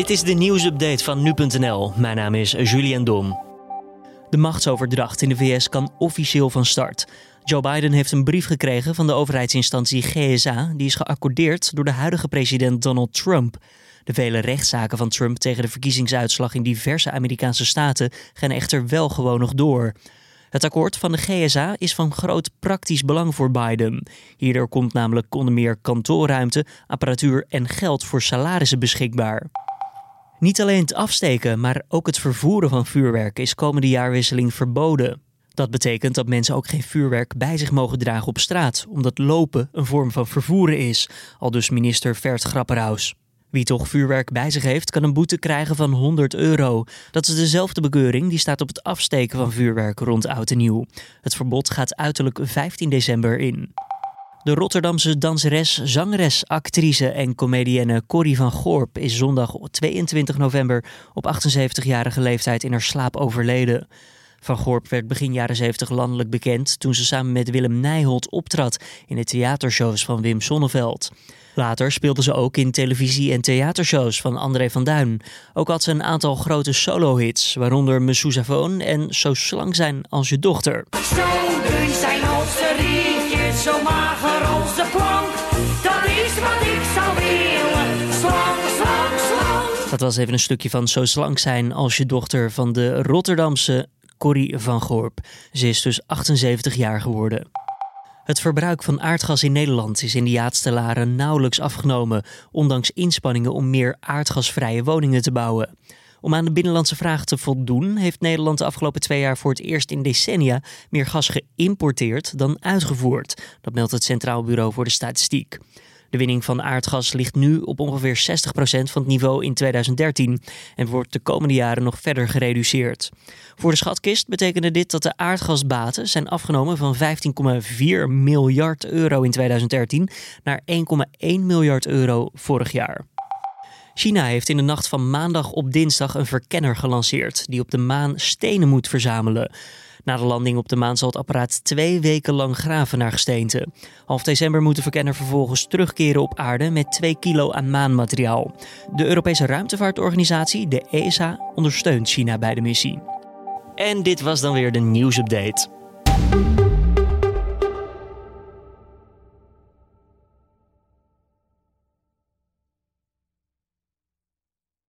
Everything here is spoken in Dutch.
Dit is de nieuwsupdate van nu.nl. Mijn naam is Julian Dom. De machtsoverdracht in de VS kan officieel van start. Joe Biden heeft een brief gekregen van de overheidsinstantie GSA. Die is geaccordeerd door de huidige president Donald Trump. De vele rechtszaken van Trump tegen de verkiezingsuitslag in diverse Amerikaanse staten gaan echter wel gewoon nog door. Het akkoord van de GSA is van groot praktisch belang voor Biden. Hierdoor komt namelijk onder meer kantoorruimte, apparatuur en geld voor salarissen beschikbaar. Niet alleen het afsteken, maar ook het vervoeren van vuurwerk is komende jaarwisseling verboden. Dat betekent dat mensen ook geen vuurwerk bij zich mogen dragen op straat, omdat lopen een vorm van vervoeren is, al dus minister Vert Grapperhaus. Wie toch vuurwerk bij zich heeft, kan een boete krijgen van 100 euro. Dat is dezelfde bekeuring die staat op het afsteken van vuurwerk rond oud en nieuw. Het verbod gaat uiterlijk 15 december in. De Rotterdamse danseres, zangeres, actrice en comedienne Corrie van Gorp is zondag 22 november op 78-jarige leeftijd in haar slaap overleden. Van Gorp werd begin jaren 70 landelijk bekend toen ze samen met Willem Nijholt optrad in de theatershows van Wim Sonneveld. Later speelde ze ook in televisie- en theatershows van André van Duin. Ook had ze een aantal grote solo-hits, waaronder Me Sousaphone en Zo slank zijn als je dochter. Zo zijn zo Dat was even een stukje van Zo slank zijn als je dochter van de Rotterdamse Corrie van Gorp. Ze is dus 78 jaar geworden. Het verbruik van aardgas in Nederland is in de laatste jaren nauwelijks afgenomen, ondanks inspanningen om meer aardgasvrije woningen te bouwen. Om aan de binnenlandse vraag te voldoen, heeft Nederland de afgelopen twee jaar voor het eerst in decennia meer gas geïmporteerd dan uitgevoerd. Dat meldt het Centraal Bureau voor de Statistiek. De winning van aardgas ligt nu op ongeveer 60% van het niveau in 2013 en wordt de komende jaren nog verder gereduceerd. Voor de schatkist betekende dit dat de aardgasbaten zijn afgenomen van 15,4 miljard euro in 2013 naar 1,1 miljard euro vorig jaar. China heeft in de nacht van maandag op dinsdag een verkenner gelanceerd die op de maan stenen moet verzamelen. Na de landing op de maan zal het apparaat twee weken lang graven naar gesteente. Half december moet de verkenner vervolgens terugkeren op aarde met 2 kilo aan maanmateriaal. De Europese ruimtevaartorganisatie, de ESA, ondersteunt China bij de missie. En dit was dan weer de nieuwsupdate.